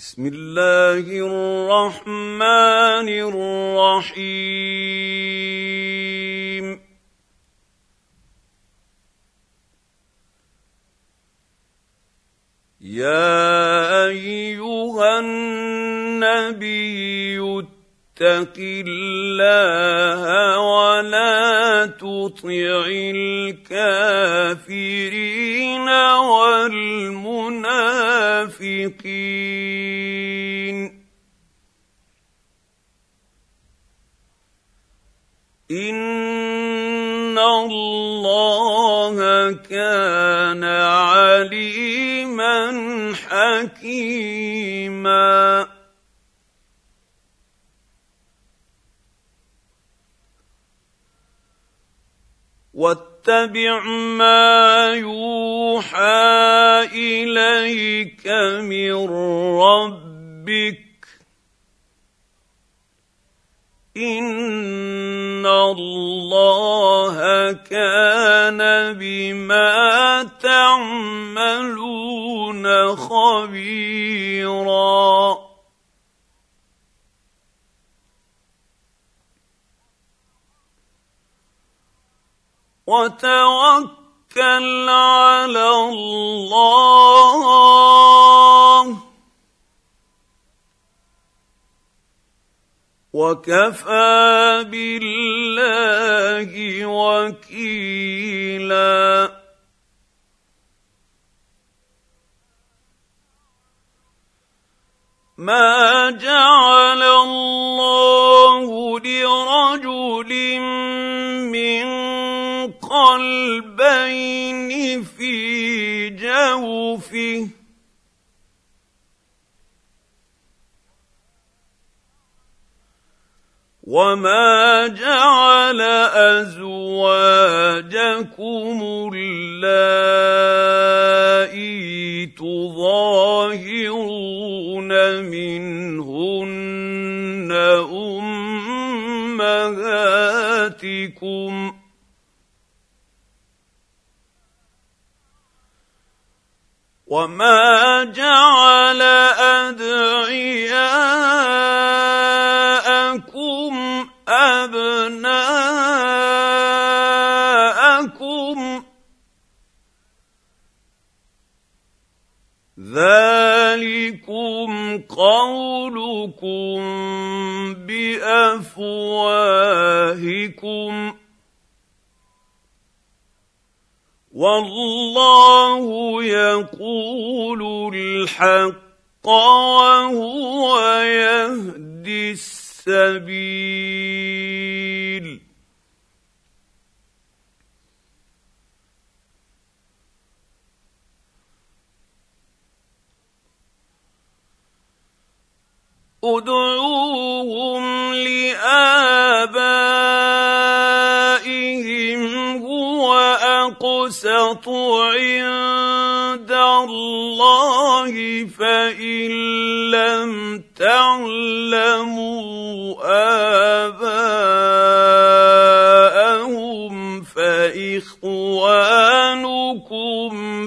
بسم الله الرحمن الرحيم. يا أيها النبي اتق الله ولا تطع الكافرين والمنافقين إن الله كان عليما حكيما. واتبع ما يوحى إليك من ربك. إن الله كان بما تعملون خبيرا. وتوكل على الله. وكفى بالله وكيلا. ما جعل الله لرجل قلبين في جوفه. وما جعل ازواجكم اللائي تظاهرون منهن امهاتكم وما جعل ادعياءكم ابناءكم ذلكم قولكم بافواهكم والله يقول الحق وهو يهدي السبيل. ادعوهم لآبائهم اقسط عند الله فإن لم تعلموا آباءهم فإخوانكم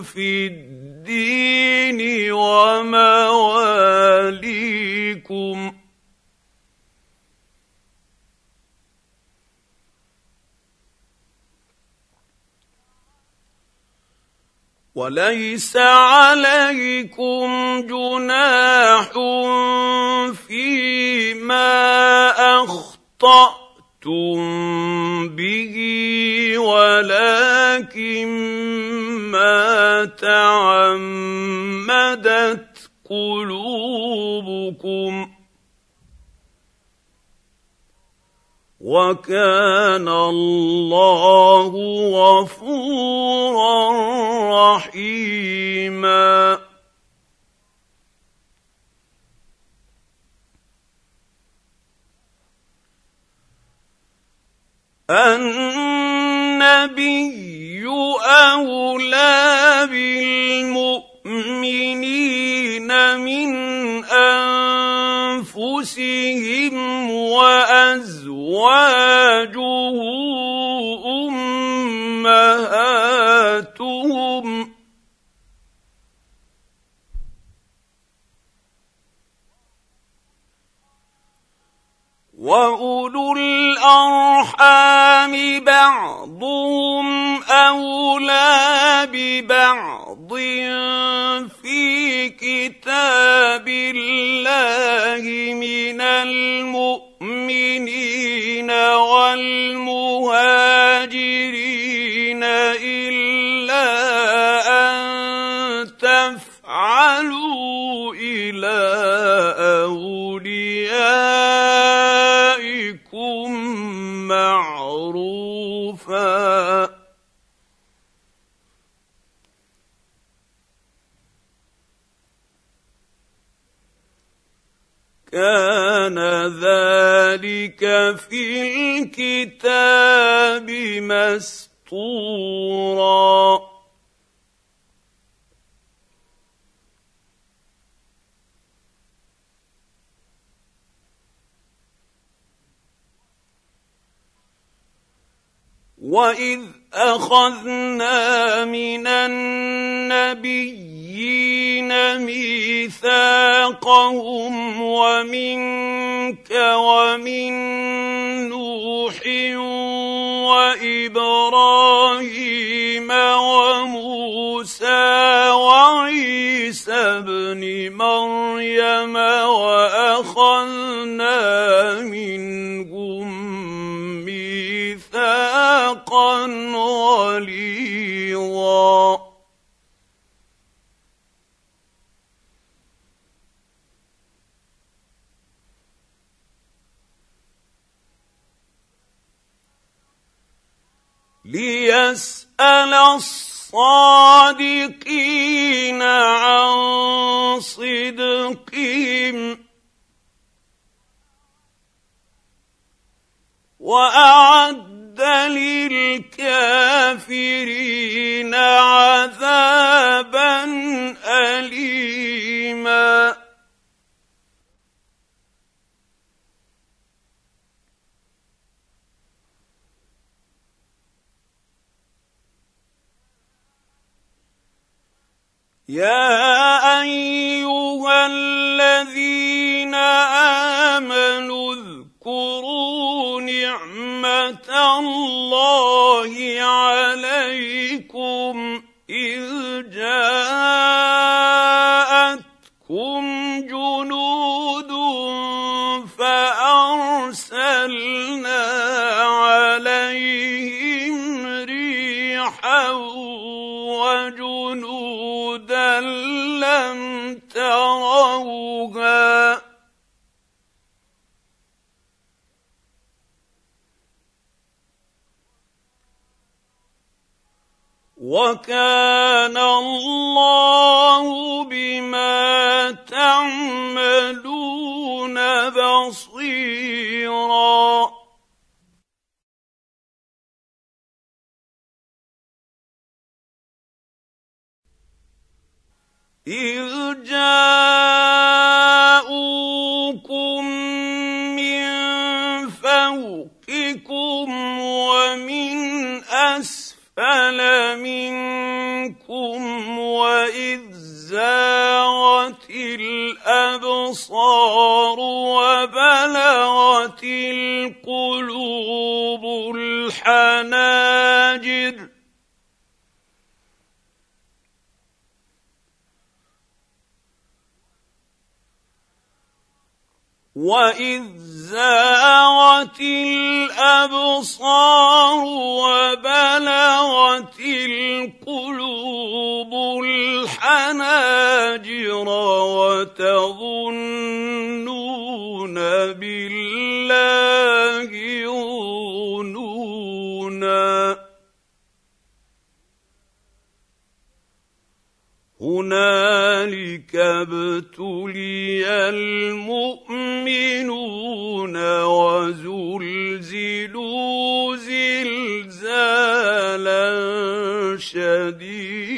في الدين ومواليكم وليس عليكم جناح فيما أخطأتم به ولكن ما تعمدت قلوبكم. وكان الله غفورا رحيما. النبي أولى بالمؤمنين. المؤمنين من أنفسهم وأزواجه أمهاتهم. واولو الارحام بعضهم اولى ببعض. في كتاب الله من المؤمنين والمهاجرين الا ان تفعلوا إلى اوليائكم معروفا كان ذلك في الكتاب مسطورا واذ اخذنا من النبيين ميثاقهم ومنك ومن نوح وابراهيم وموسى وعيسى ابن مريم واخذنا منهم ميثاقا غليظا ليسأل الصادقين عن صدقهم. وأعد للكافرين عذابا اليما. يا أيها الذين آمنوا اذكروا نعمة الله عليكم إذ جاءتكم لم تروها وكان الله بما تعملون بصيرا اذ جاءوكم من فوقكم ومن أسفل منكم وإذ زاغت الأبصار وبلغت القلوب الحناجر واذ زاغت الابصار وبلغت القلوب الحناجر وتظنون بالله هنالك ابتلي المؤمنون وزلزلوا زلزالا شديدا.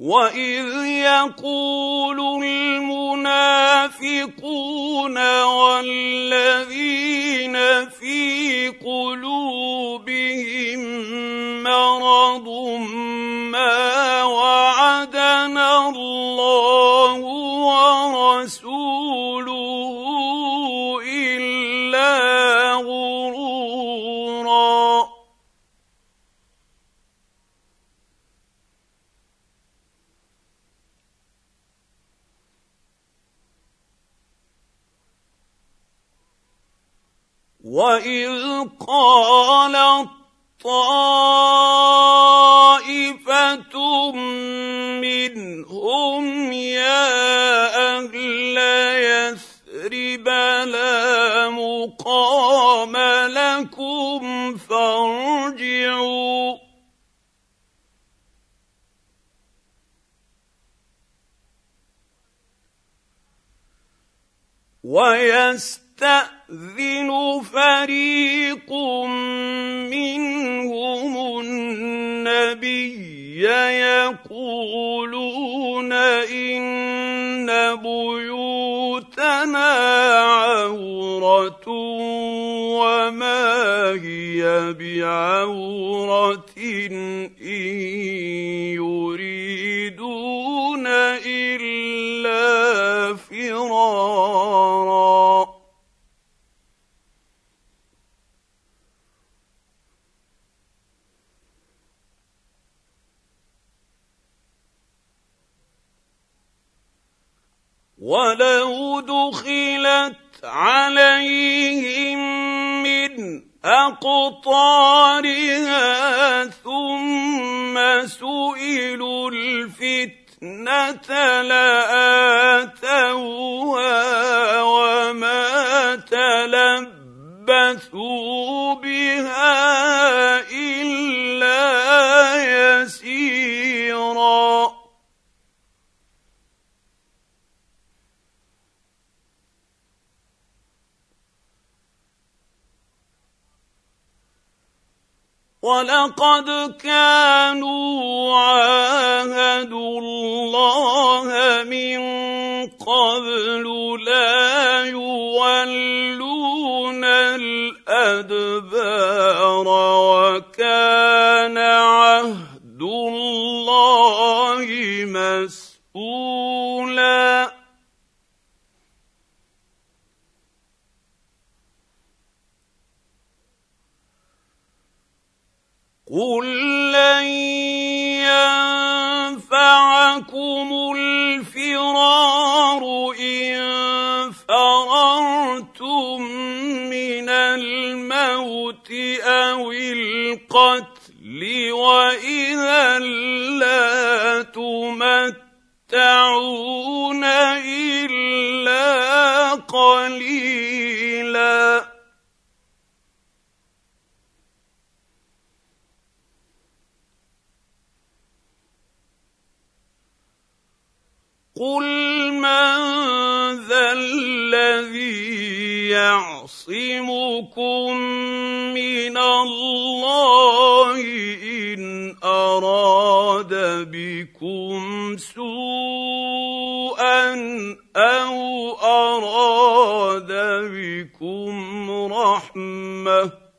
واذ يقول المنافقون والذين تلبثوا بها إلا يسيرا. ولقد كانوا عاهدوا الله من قبل لا يولون الأدبار وكان عهد الله مسؤولا. قل أو القتل وإذا لا تمتعون إلا قليلا قل من ذا الذي يعصمكم من الله ان اراد بكم سوءا أو اراد بكم رحمه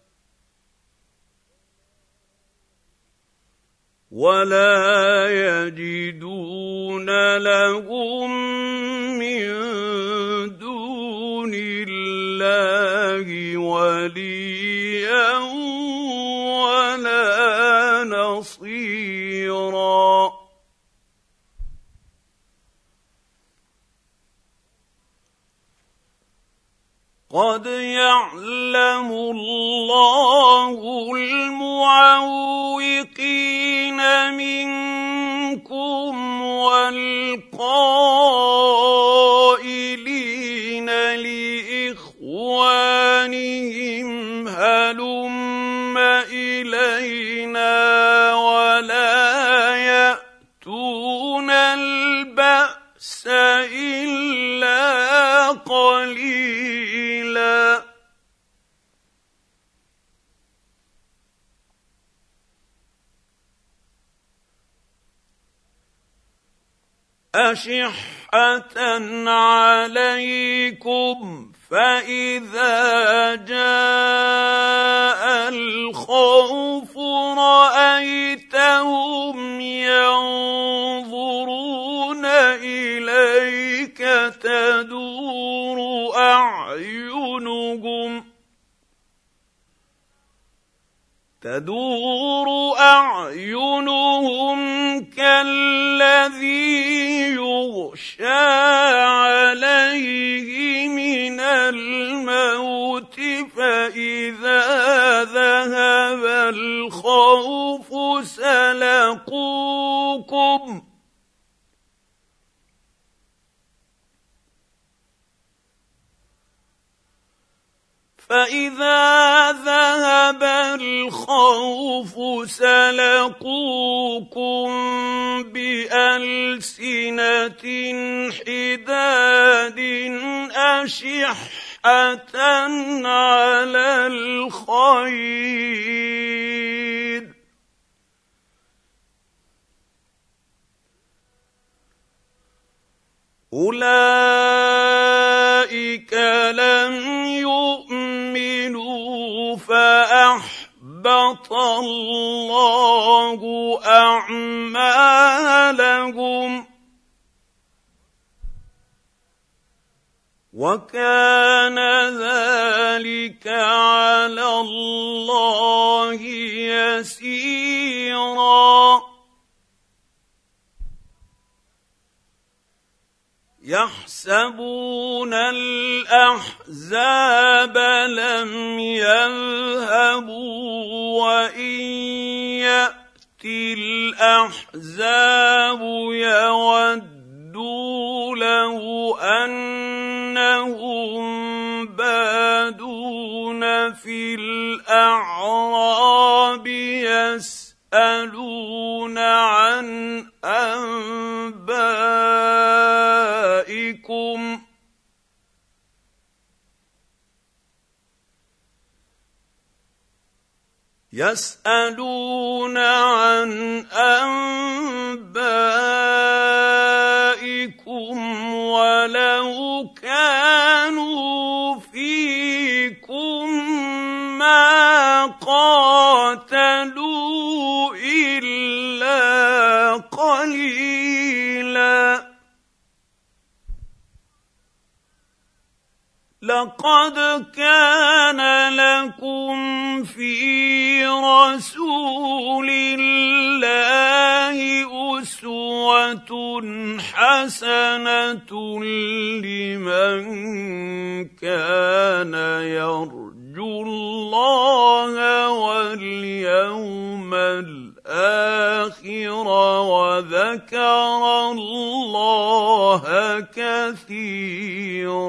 ولا يجدون لهم من دون الله وليا يعلم الله المعوقين منكم والقائلين لإخوانهم هلم إلينا ولا يأتون البأس إلا قليلا أشحة عليكم فإذا جاء الخوف رأيتهم ينظرون إليك تدور أعينهم تدور أعينهم كالذي يغشى عليه من الموت فإذا ذهب الخوف سلقوكم فاذا ذهب الخوف سلقوكم بالسنه حداد اشحه على الخير اولئك لم فأحبط الله أعمالهم وكان ذلك على الله يسيرا يحسبون الأحزاب لم يذهبوا وإن يأتي الأحزاب يودوا له أنهم بادون في الأعراب يسألون عن أنبائكم. يسألون عن أنبائكم ولو كانوا فيكم قاتلوا إلا قليلا. لقد كان لكم في رسول الله أسوة حسنة لمن كان يرجو. وذكر الله كثيرا.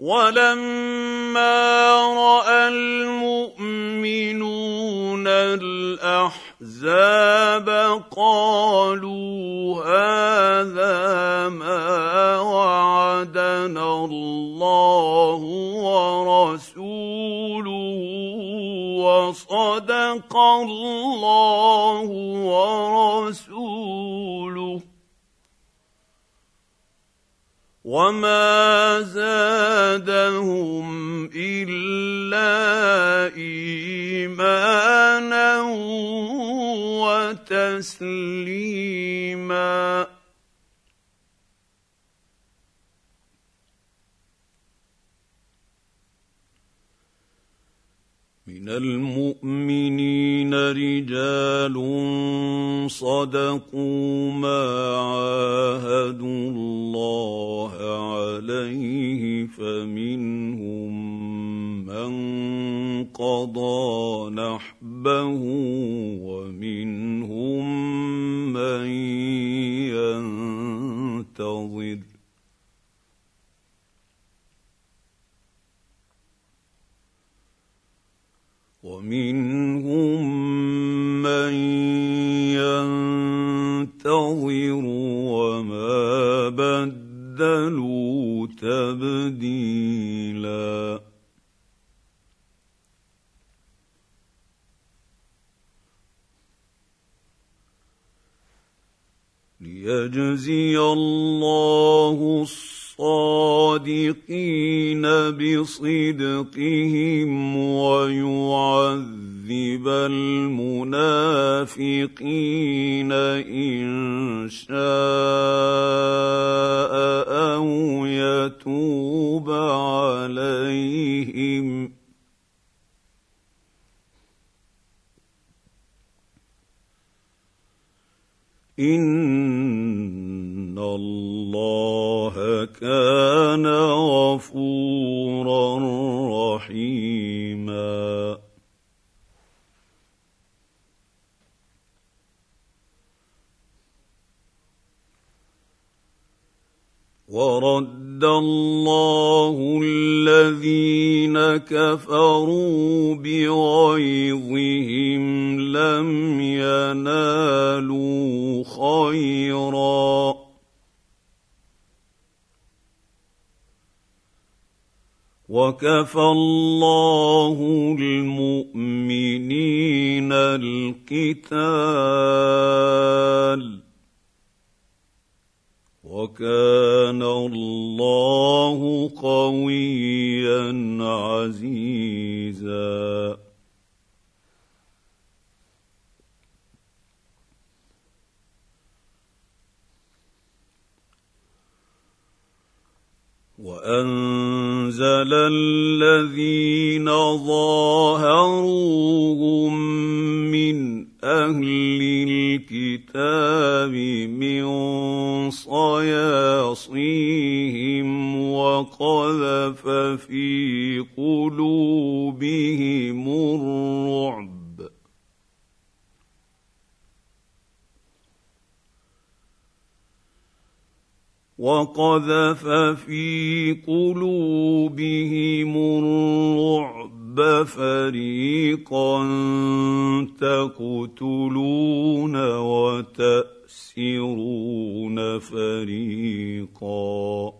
ولما رأى المؤمنون الأحزاب قالوا هذا ما وعدنا الله ورسوله. وصدق الله ورسوله. وما زادهم إلا إيمانا وتسليما. من المؤمنين رجال صدقوا ما عاهدوا الله عليه فمنهم من قضى نحبه ومنهم من ينتظر ومنهم من ينتظر وما بدلوا تبديلا. ليجزي الله الصالحين الصادقين بصدقهم ويعذب المنافقين إن شاء أو يتوب عليهم. إن الله كان غفورا رحيما. ورد الله الذين كفروا بغيظهم لم ينالوا خيرا. وكفى الله المؤمنين القتال وكان الله قويا عزيزا وانزل الذين ظاهروهم من أهل الكتاب من صياصيهم وقذف في قلوبهم الرعب. وقذف في قلوبهم الرعب فريقا تقتلون وتأسرون فريقا.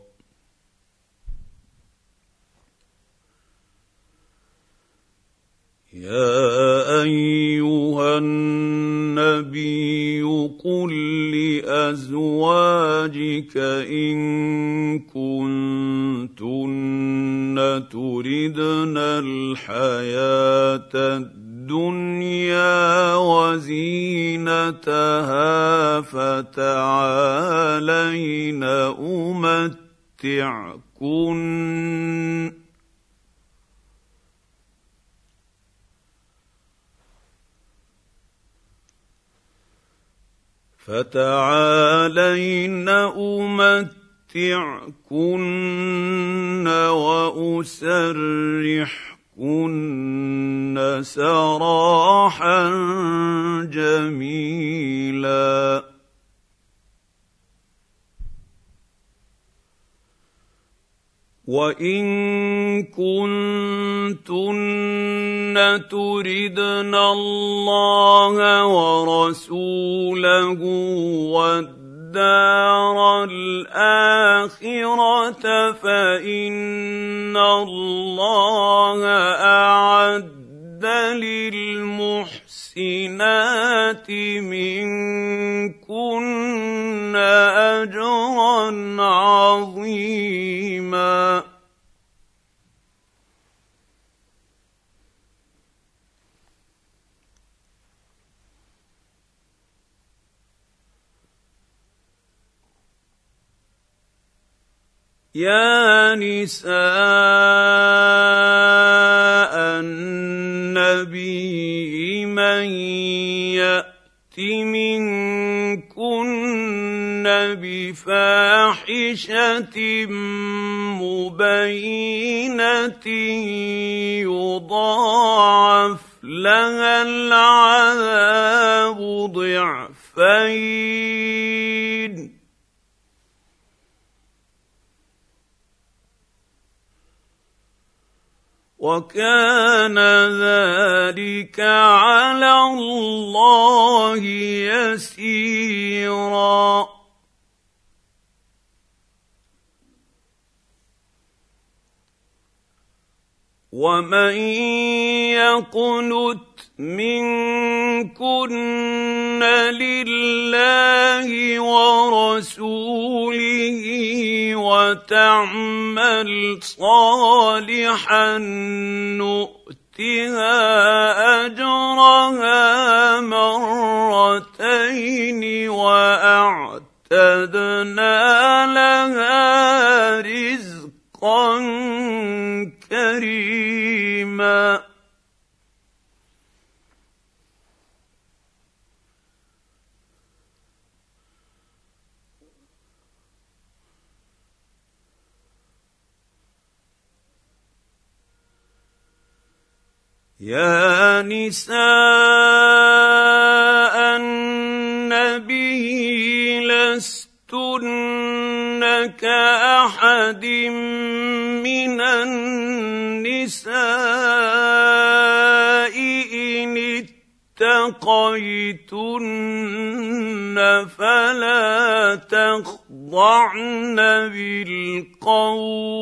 يا ايها النبي قل لازواجك ان كنتن تردن الحياة الدنيا وزينتها فتعالين امتعكن فتعالين أمتعكن وأسرحكن سراحا جميلا. وإن كنتن تردن الله ورسوله والدار الآخرة فإن الله أعد للمحسنات منكن أجرا عظيما. يا نساء النبي من يأت منكن بفاحشة مبينة يضاعف لها العذاب ضعفين. وكان ذلك على الله يسيرا. ومن يقنت منكن لله ورسوله وتعمل صالحا نؤتها أجرها مرتين وأعتدنا لها رزقا كريما يا نساء النبي لستن كأحد من النساء إن اتقيتن فلا تخضعن بالقول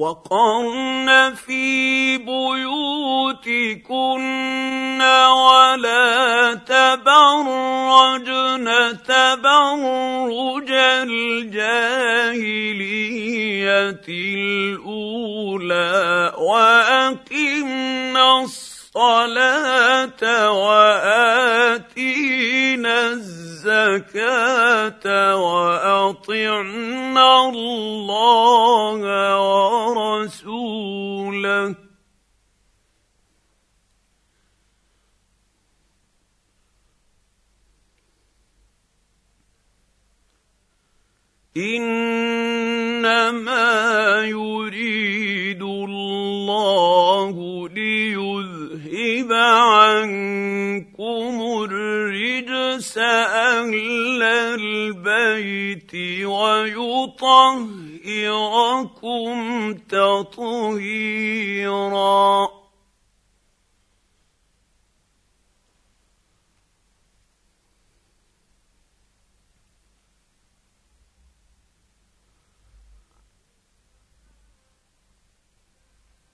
وقرن في بيوتكن ولا تبرجن تبرج الجاهلية الأولى وأقمنا الصلاة وآتينا الزكاة وأطعنا الله ورسوله. إنما يريد عنكم الرجس أهل البيت ويطهركم تطهيرا.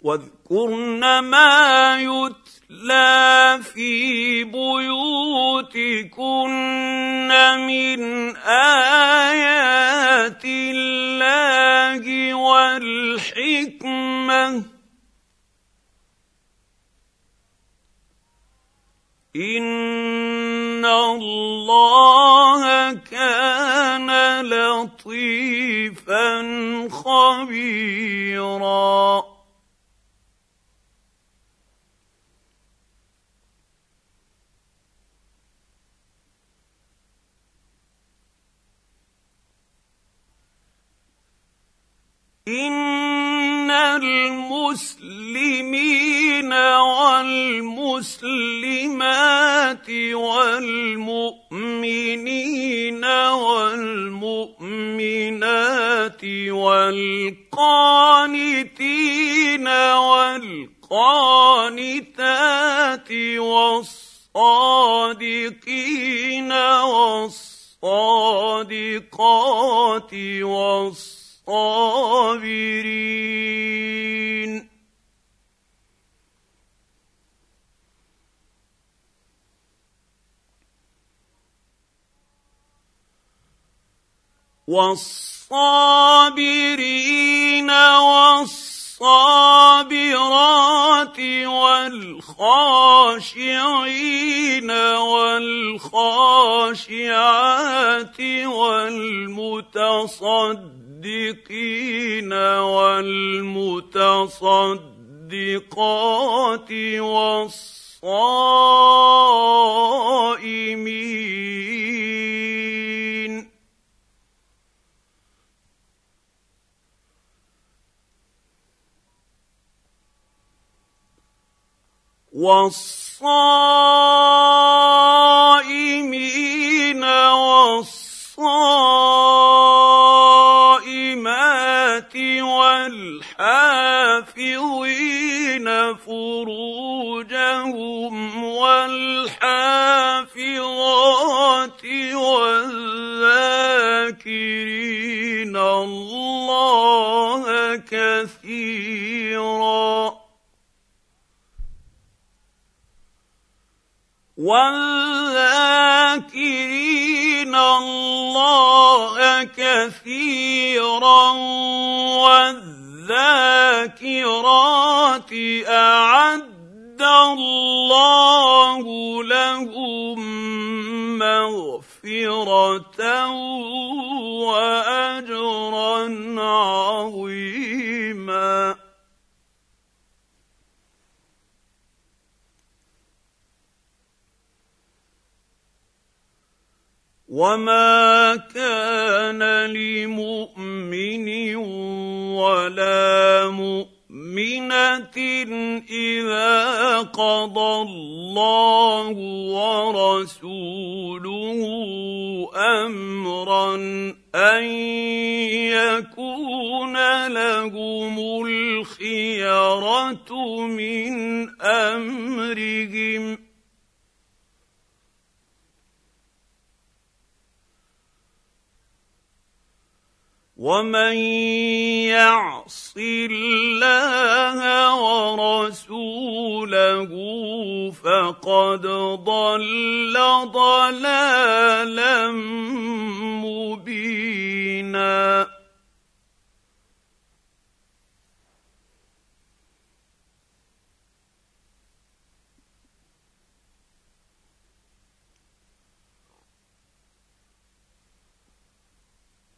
واذكرن ما يتلى في بيوتكن من آيات الله والحكمة. إن الله كان لطيفا خبيرا. ان المسلمين والمسلمات والمؤمنين والمؤمنات والقانتين والقانتات والصادقين والصادقات والصادقات الصابرين. والصابرين والصابرات والخاشعين والخاشعات والمتصدقين المتصدقين والمتصدقات والصابرين والصائمين والصائمين والحافظين فروجهم والحافظات والذاكرين الله كثيرا والذاكرين الله كثيرا والذاكرات أعد الله لهم مغفرة وأجرا عظيما. وما كان لمؤمن ولا مؤمنه اذا قضى الله ورسوله امرا ان يكون لهم الخيره من امرهم ومن يعص الله ورسوله فقد ضل ضلالا مبينا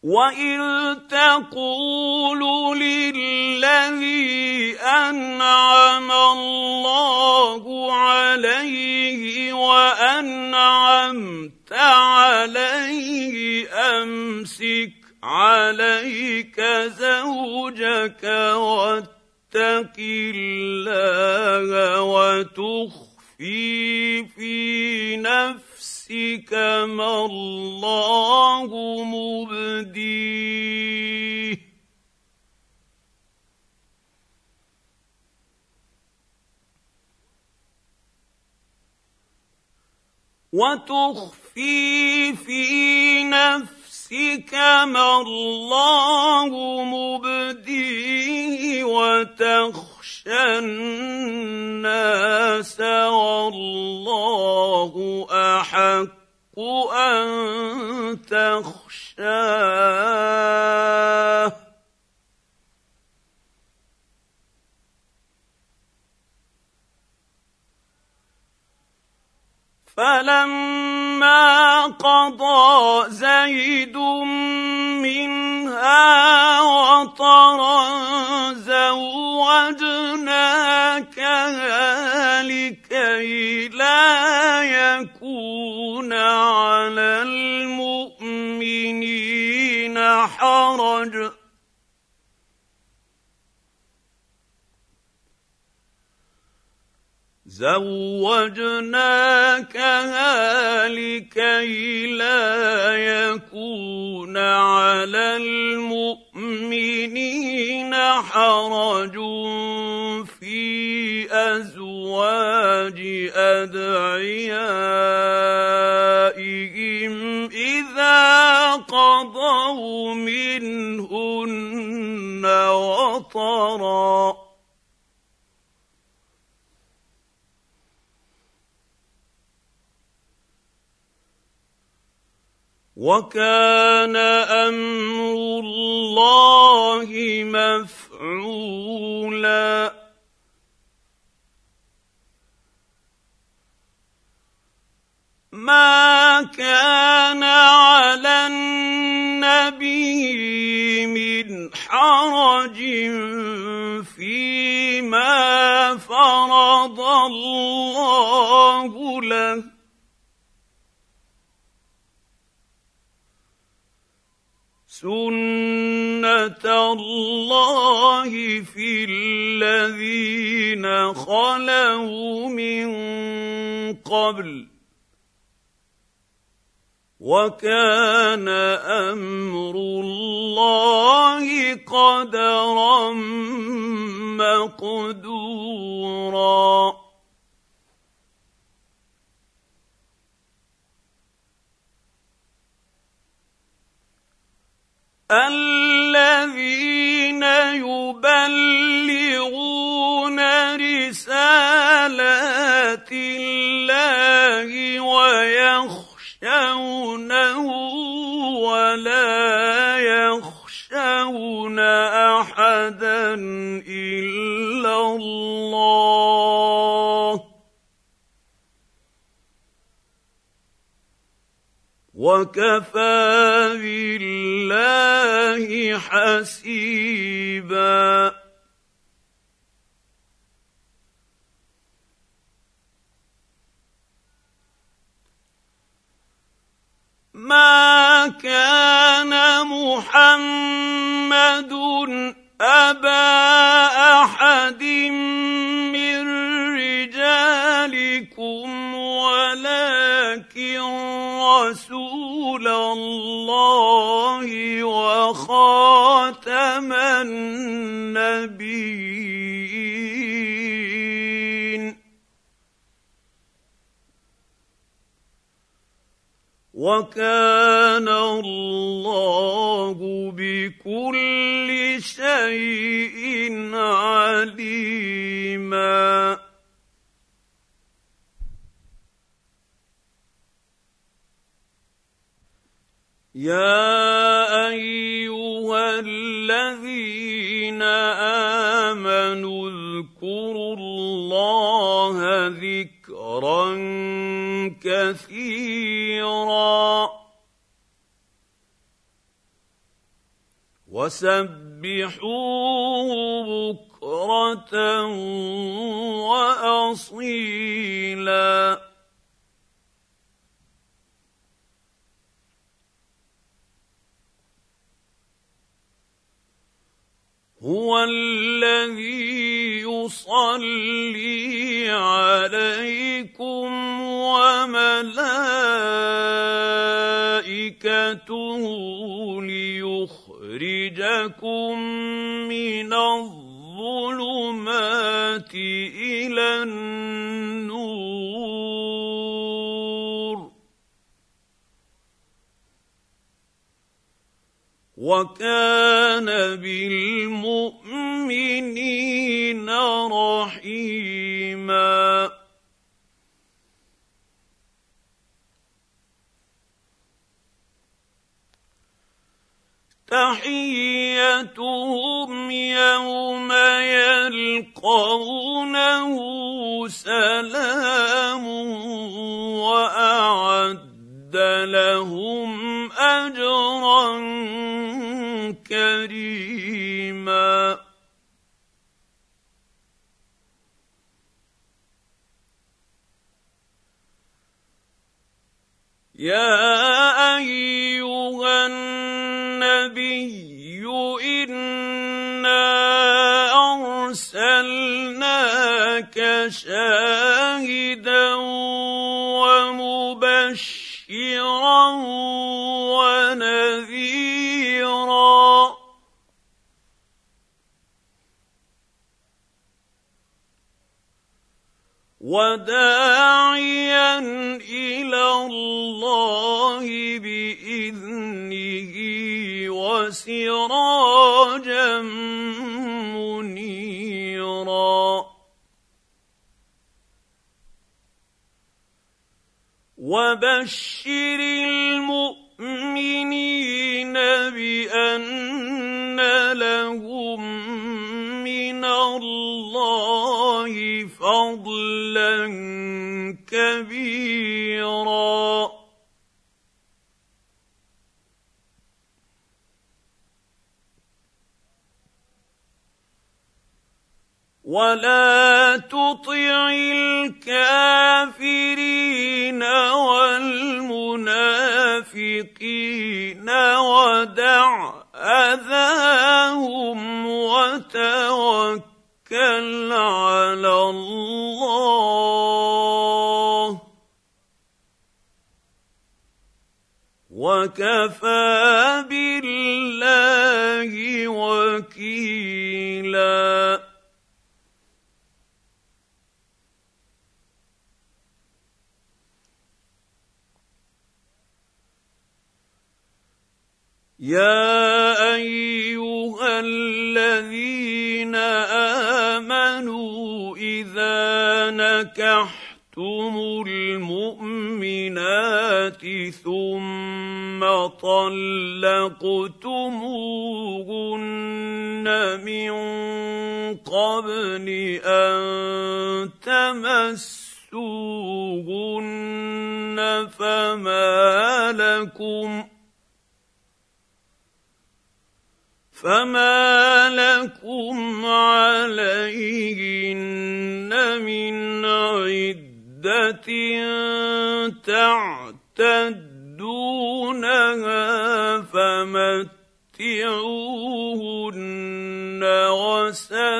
واذ تقول للذي انعم الله عليه وانعمت عليه امسك عليك زوجك واتق الله وتخفي في نفسك نفسك ما الله مبديه. وتخفي في نفسك ما الله مبديه وتخشى الناس والله أحق أن تخشاه. فلما قضى زيد منها وطرا زوجناكها لكي لا يكون على المؤمنين حرج. زوجناكها لكي لا يكون على المؤمنين حرج في أزواج أدعيائهم إذا قضوا منهن وطرا. وكان أمر الله مفعولا. ما كان على النبي من حرج فيما فرض الله سنه الله في الذين خلوا من قبل وكان أمر الله قدرا مقدورا الذين يبلغون رسالات الله ويخشونه ولا يخشون أحدا إلا الله. وكفى بالله حسيبا. ما كان محمد أبا أحد من رجالكم ولكن رسول الله وخاتم النبيين وكان الله بكل شيء عليما يا أيها الذين آمنوا اذكروا الله ذكرا كثيرا. وسبحوه بكرة وأصيلا. هو الذي يصلي عليكم وملائكته ليخرجكم من الظلمات وكان بالمؤمنين رحيما. تحيتهم يوم يلقونه سلام وأعد لهم أجرا كريما. يا أيها النبي إنا أرسلناك شاهدا ونذيرا وداعيا إلى الله باذنه وسراجا منيرا وبشر المؤمنين بأن لهم من الله فضلا كبيرا. ولا ودع اذاهم وتوكل على الله. وكفى بالله وكيلا. يا نكحتم المؤمنات ثم طلقتموهن من قبل ان تمسوهن فما لكم فما لكم عليهن من عده تعتدونها فمتعوهن وسرحوهن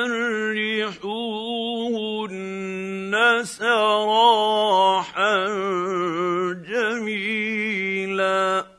سراحا جميلا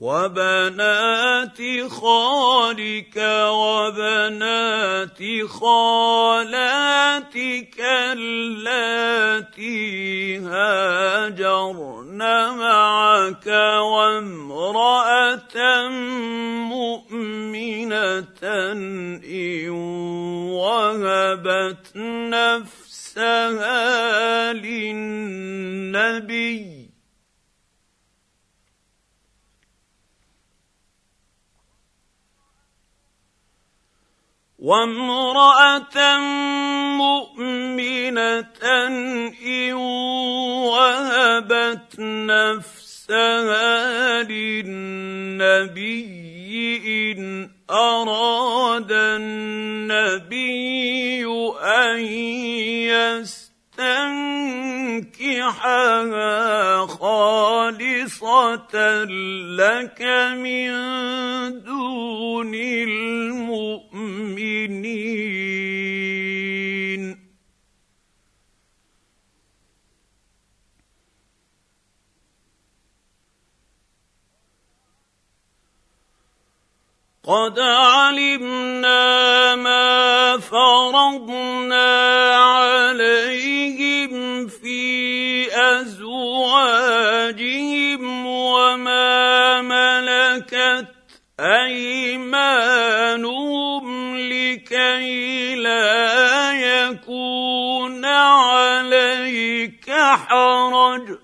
وبنات خالك وبنات خالاتك اللاتي هاجرن معك وامرأة مؤمنة إن وهبت نفسها للنبي وامرأة مؤمنة إن وهبت نفسها للنبي إن أراد النبي أن يستنكحها خالصة لك من دون المؤمنين. قد علمنا ما فرضنا عليهم في أزواجهم وما ملكت أيمانهم لكي لا يكون عليك حرج.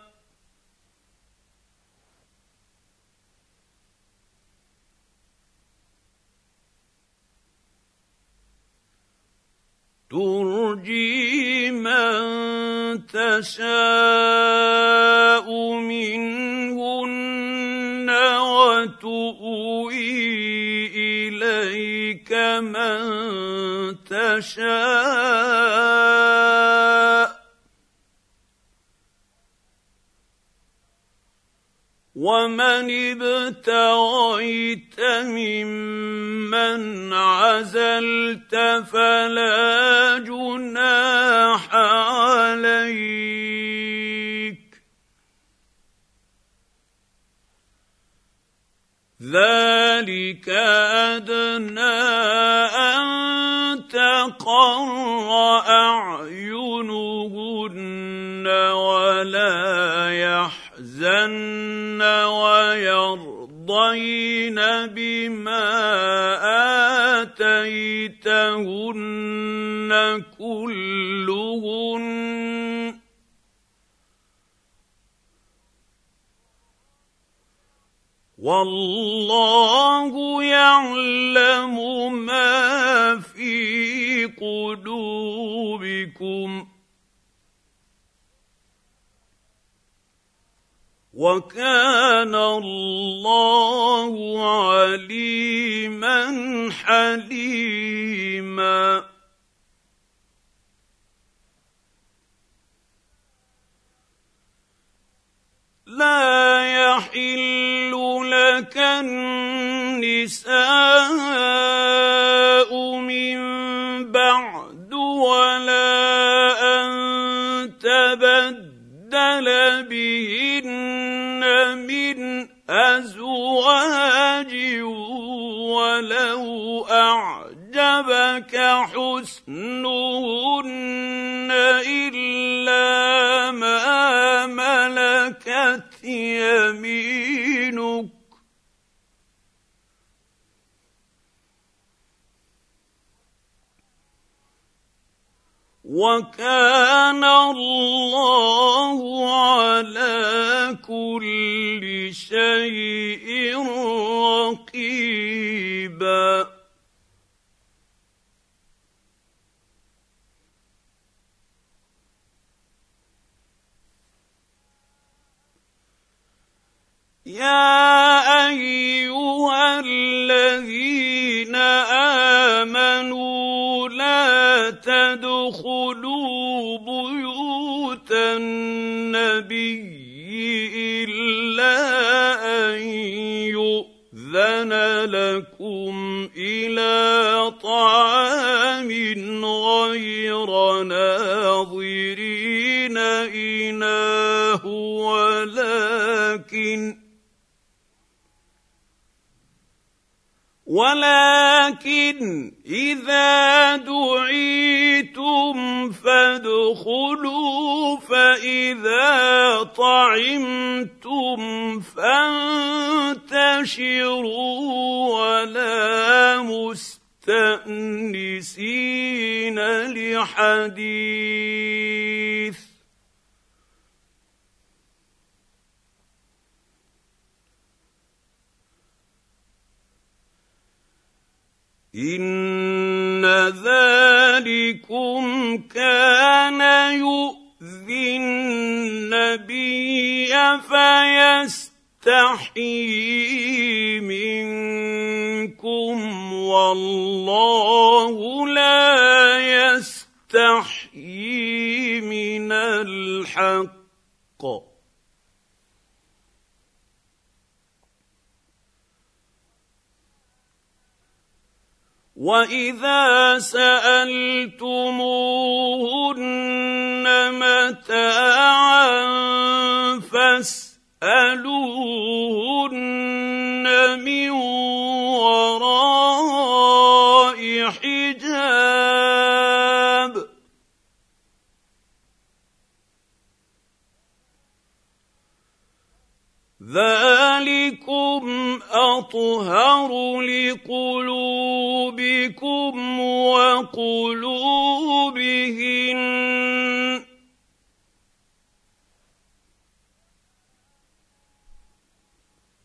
ترجي من تشاء منهن وتؤوي إليك من تشاء ومن ابتغيت ممن عزلت فلا جناح عليك ذلك ادنى ان تقر اعينهن ولا يحزن ويرضين بما اتيتهن كلهن والله يعلم ما في قلوبكم وكان الله عليما حليما. لا يحل لك النساء من بعد ولا بهن من أزواج ولو أعجبك حسنهن إلا ما ملكت يمينك. وكان الله على كل شيء رقيبا. يا غير ناظرين اناه ولكن ولكن إذا دعيتم فادخلوا فإذا طعمتم فانتشروا ولا مستأنسين لحديث. إن ذلكم كان يؤذي النبي فيستحيي منكم والله لا يستحيي من الحق. وإذا سألتموهن متاعا فاسالوهن من وراء حجاب. ذلكم أطهر لقلوبكم وقلوبهن.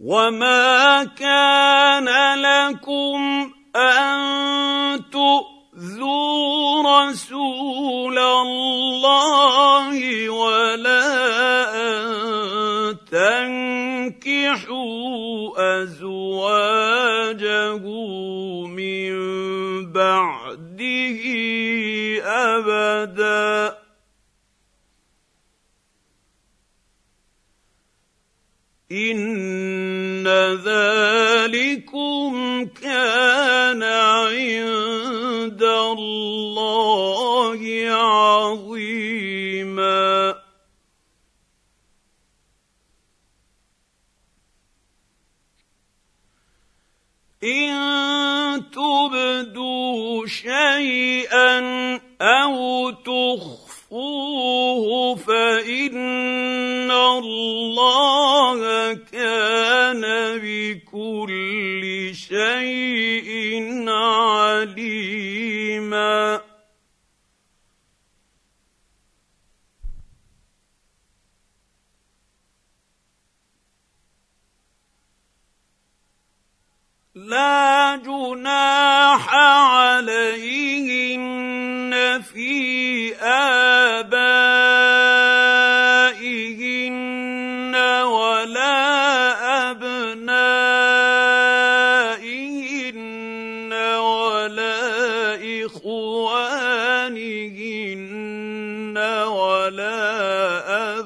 وما كان لكم ان تؤذوا رسول الله ولا ان تنكحوا ازواجه من بعده ابدا ان ذلكم كان عند الله عظيما ان تبدوا شيئا أو تخفوه فإن الله كان بكل شيء عليما. لا جناح عليهن في آبائهن ولا أبنائهن ولا إخوانهن ولا أبناء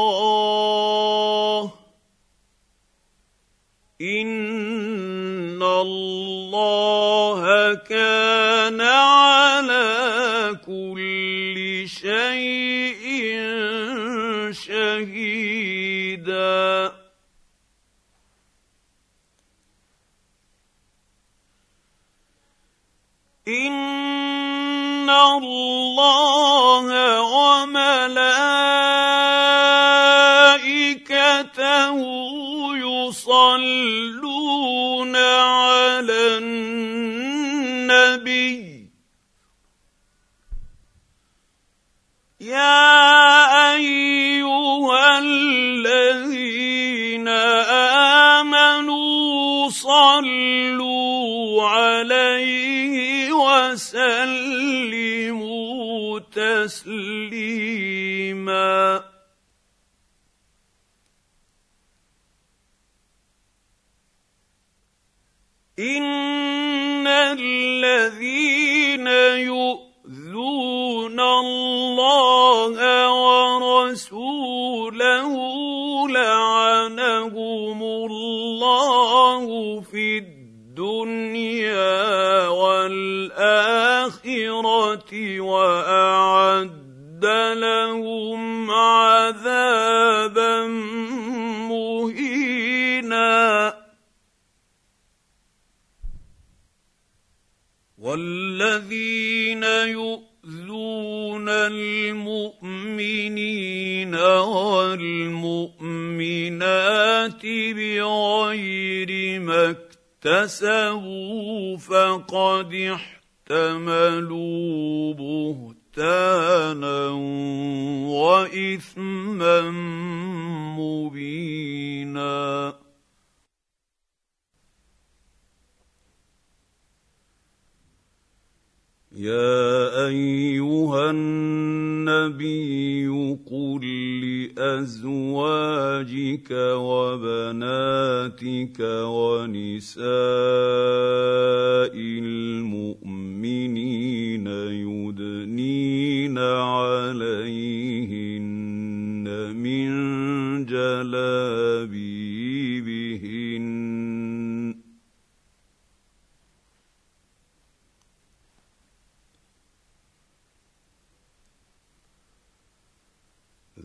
ورسوله لعنهم الله في الدنيا والآخرة وأعد لهم عذابا مهينا. والذين يؤذون والمؤمنات بغير ما اكتسبوا فقد احتملوا بهتانا وإثما مبينا. يا أيها النبي قل لأزواجك وبناتك ونساء المؤمنين يدنين عليهن من جلابيبهن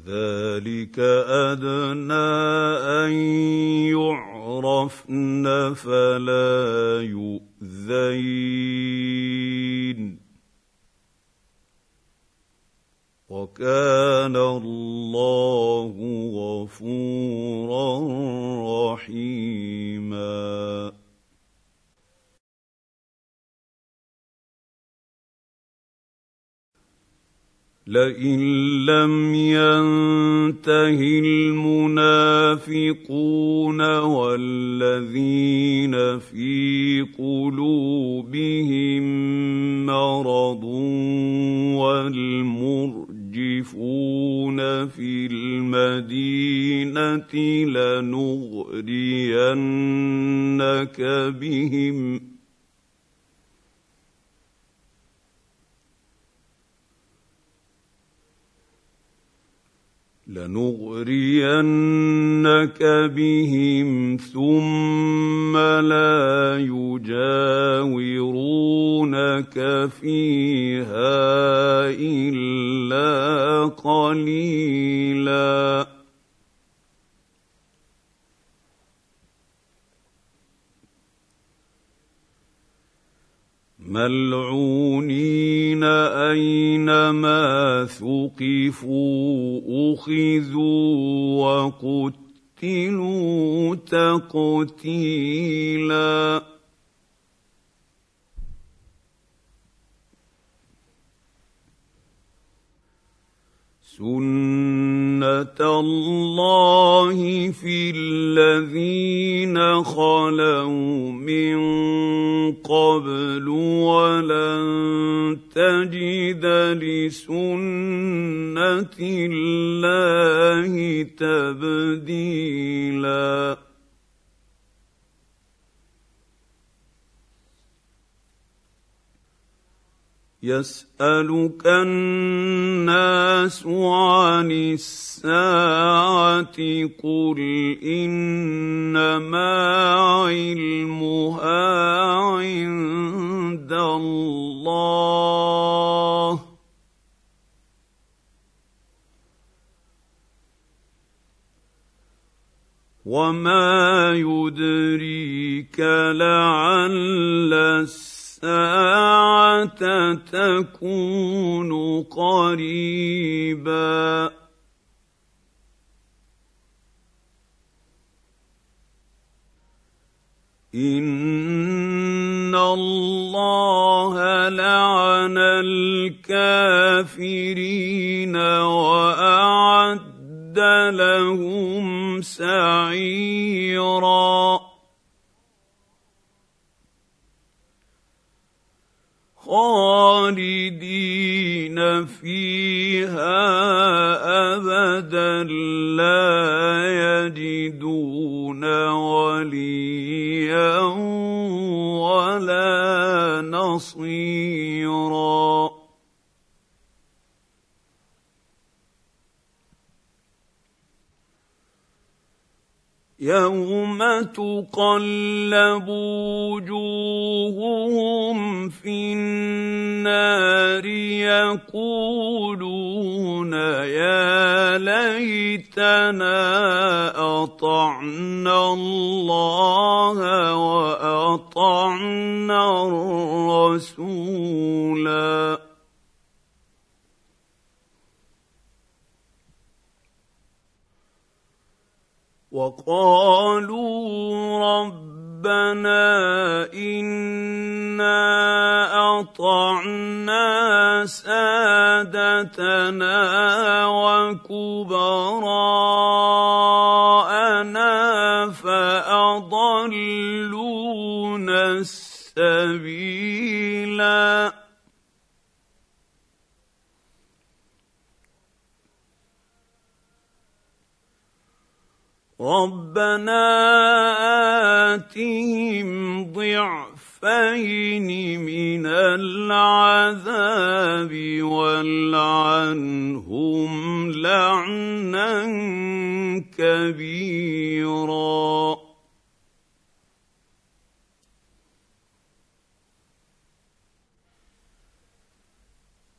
ذلك أدنى أن يعرفن فلا يؤذين. وكان الله غفورا رحيما. لئن لم ينته المنافقون والذين في قلوبهم مرض والمرجفون في المدينة لنغرينك بهم لنغرينك بهم ثم لا يجاورونك فيها الا قليلا ملعونين اينما ثقفوا اخذوا تقتيلا سنه الله في الذين خلوا من قبل ولن تجد لسنه الله تبديلا. يسألك الناس عن الساعة قل إنما علمها عند الله. وما يدريك لعل الساعة تكون قريبا. ان الله لعن الكافرين واعد لهم سعيرا. خالدين فيها أبدا لا يجدون وليا ولا نصيرا. يوم تقلب وجوههم في النار يقولون يا ليتنا اطعنا الله واطعنا الرسولا وقالوا ربنا إنا أطعنا سادتنا وكبراءنا فأضلونا السبيلا. ربنا آتهم ضعفين من العذاب والعنهم لعنا كبيرا.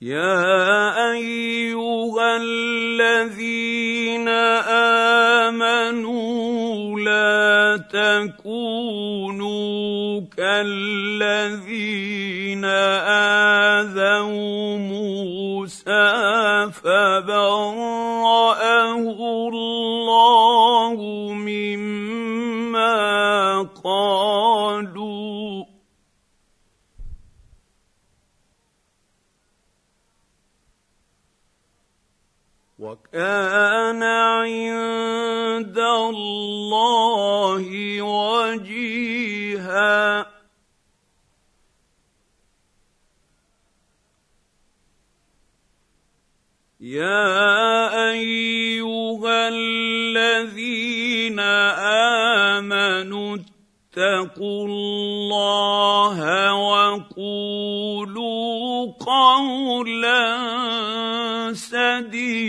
يا أيها الذين امنوا لا تكونوا كالذين اذوا موسى فبراه الله مما قالوا وكان عند الله وجيها. يا أيها الذين آمنوا اتقوا الله وقولوا قولا سديدا.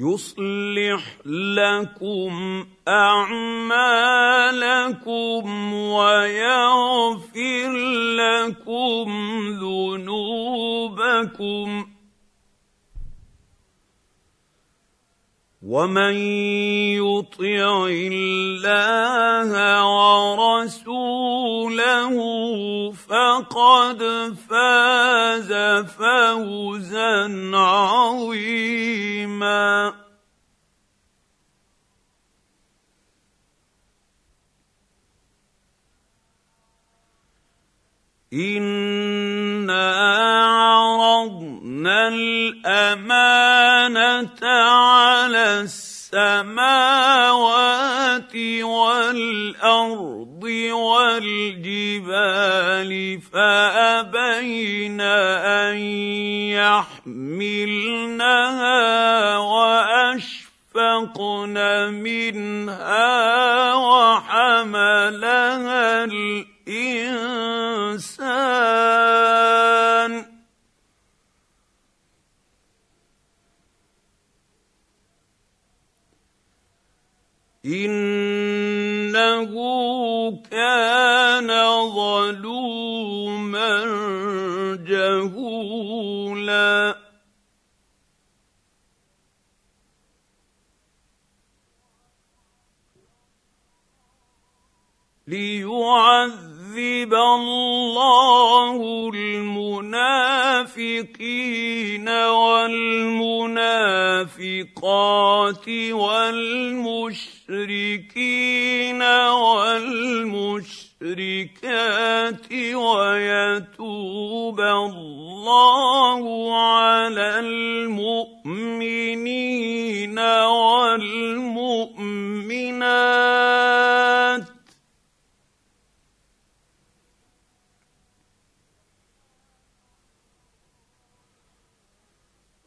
يصلح لكم أعمالكم ويغفر لكم ذنوبكم. ومن يطع الله ورسوله فقد فاز فوزا والأرض والجبال فأبين أن يحملنها وأشفقن منها وحملها الانسان ليعذب الله المنافقين والمنافقات والمشركين والمشركات ويتوب الله على المؤمنين والمؤمنات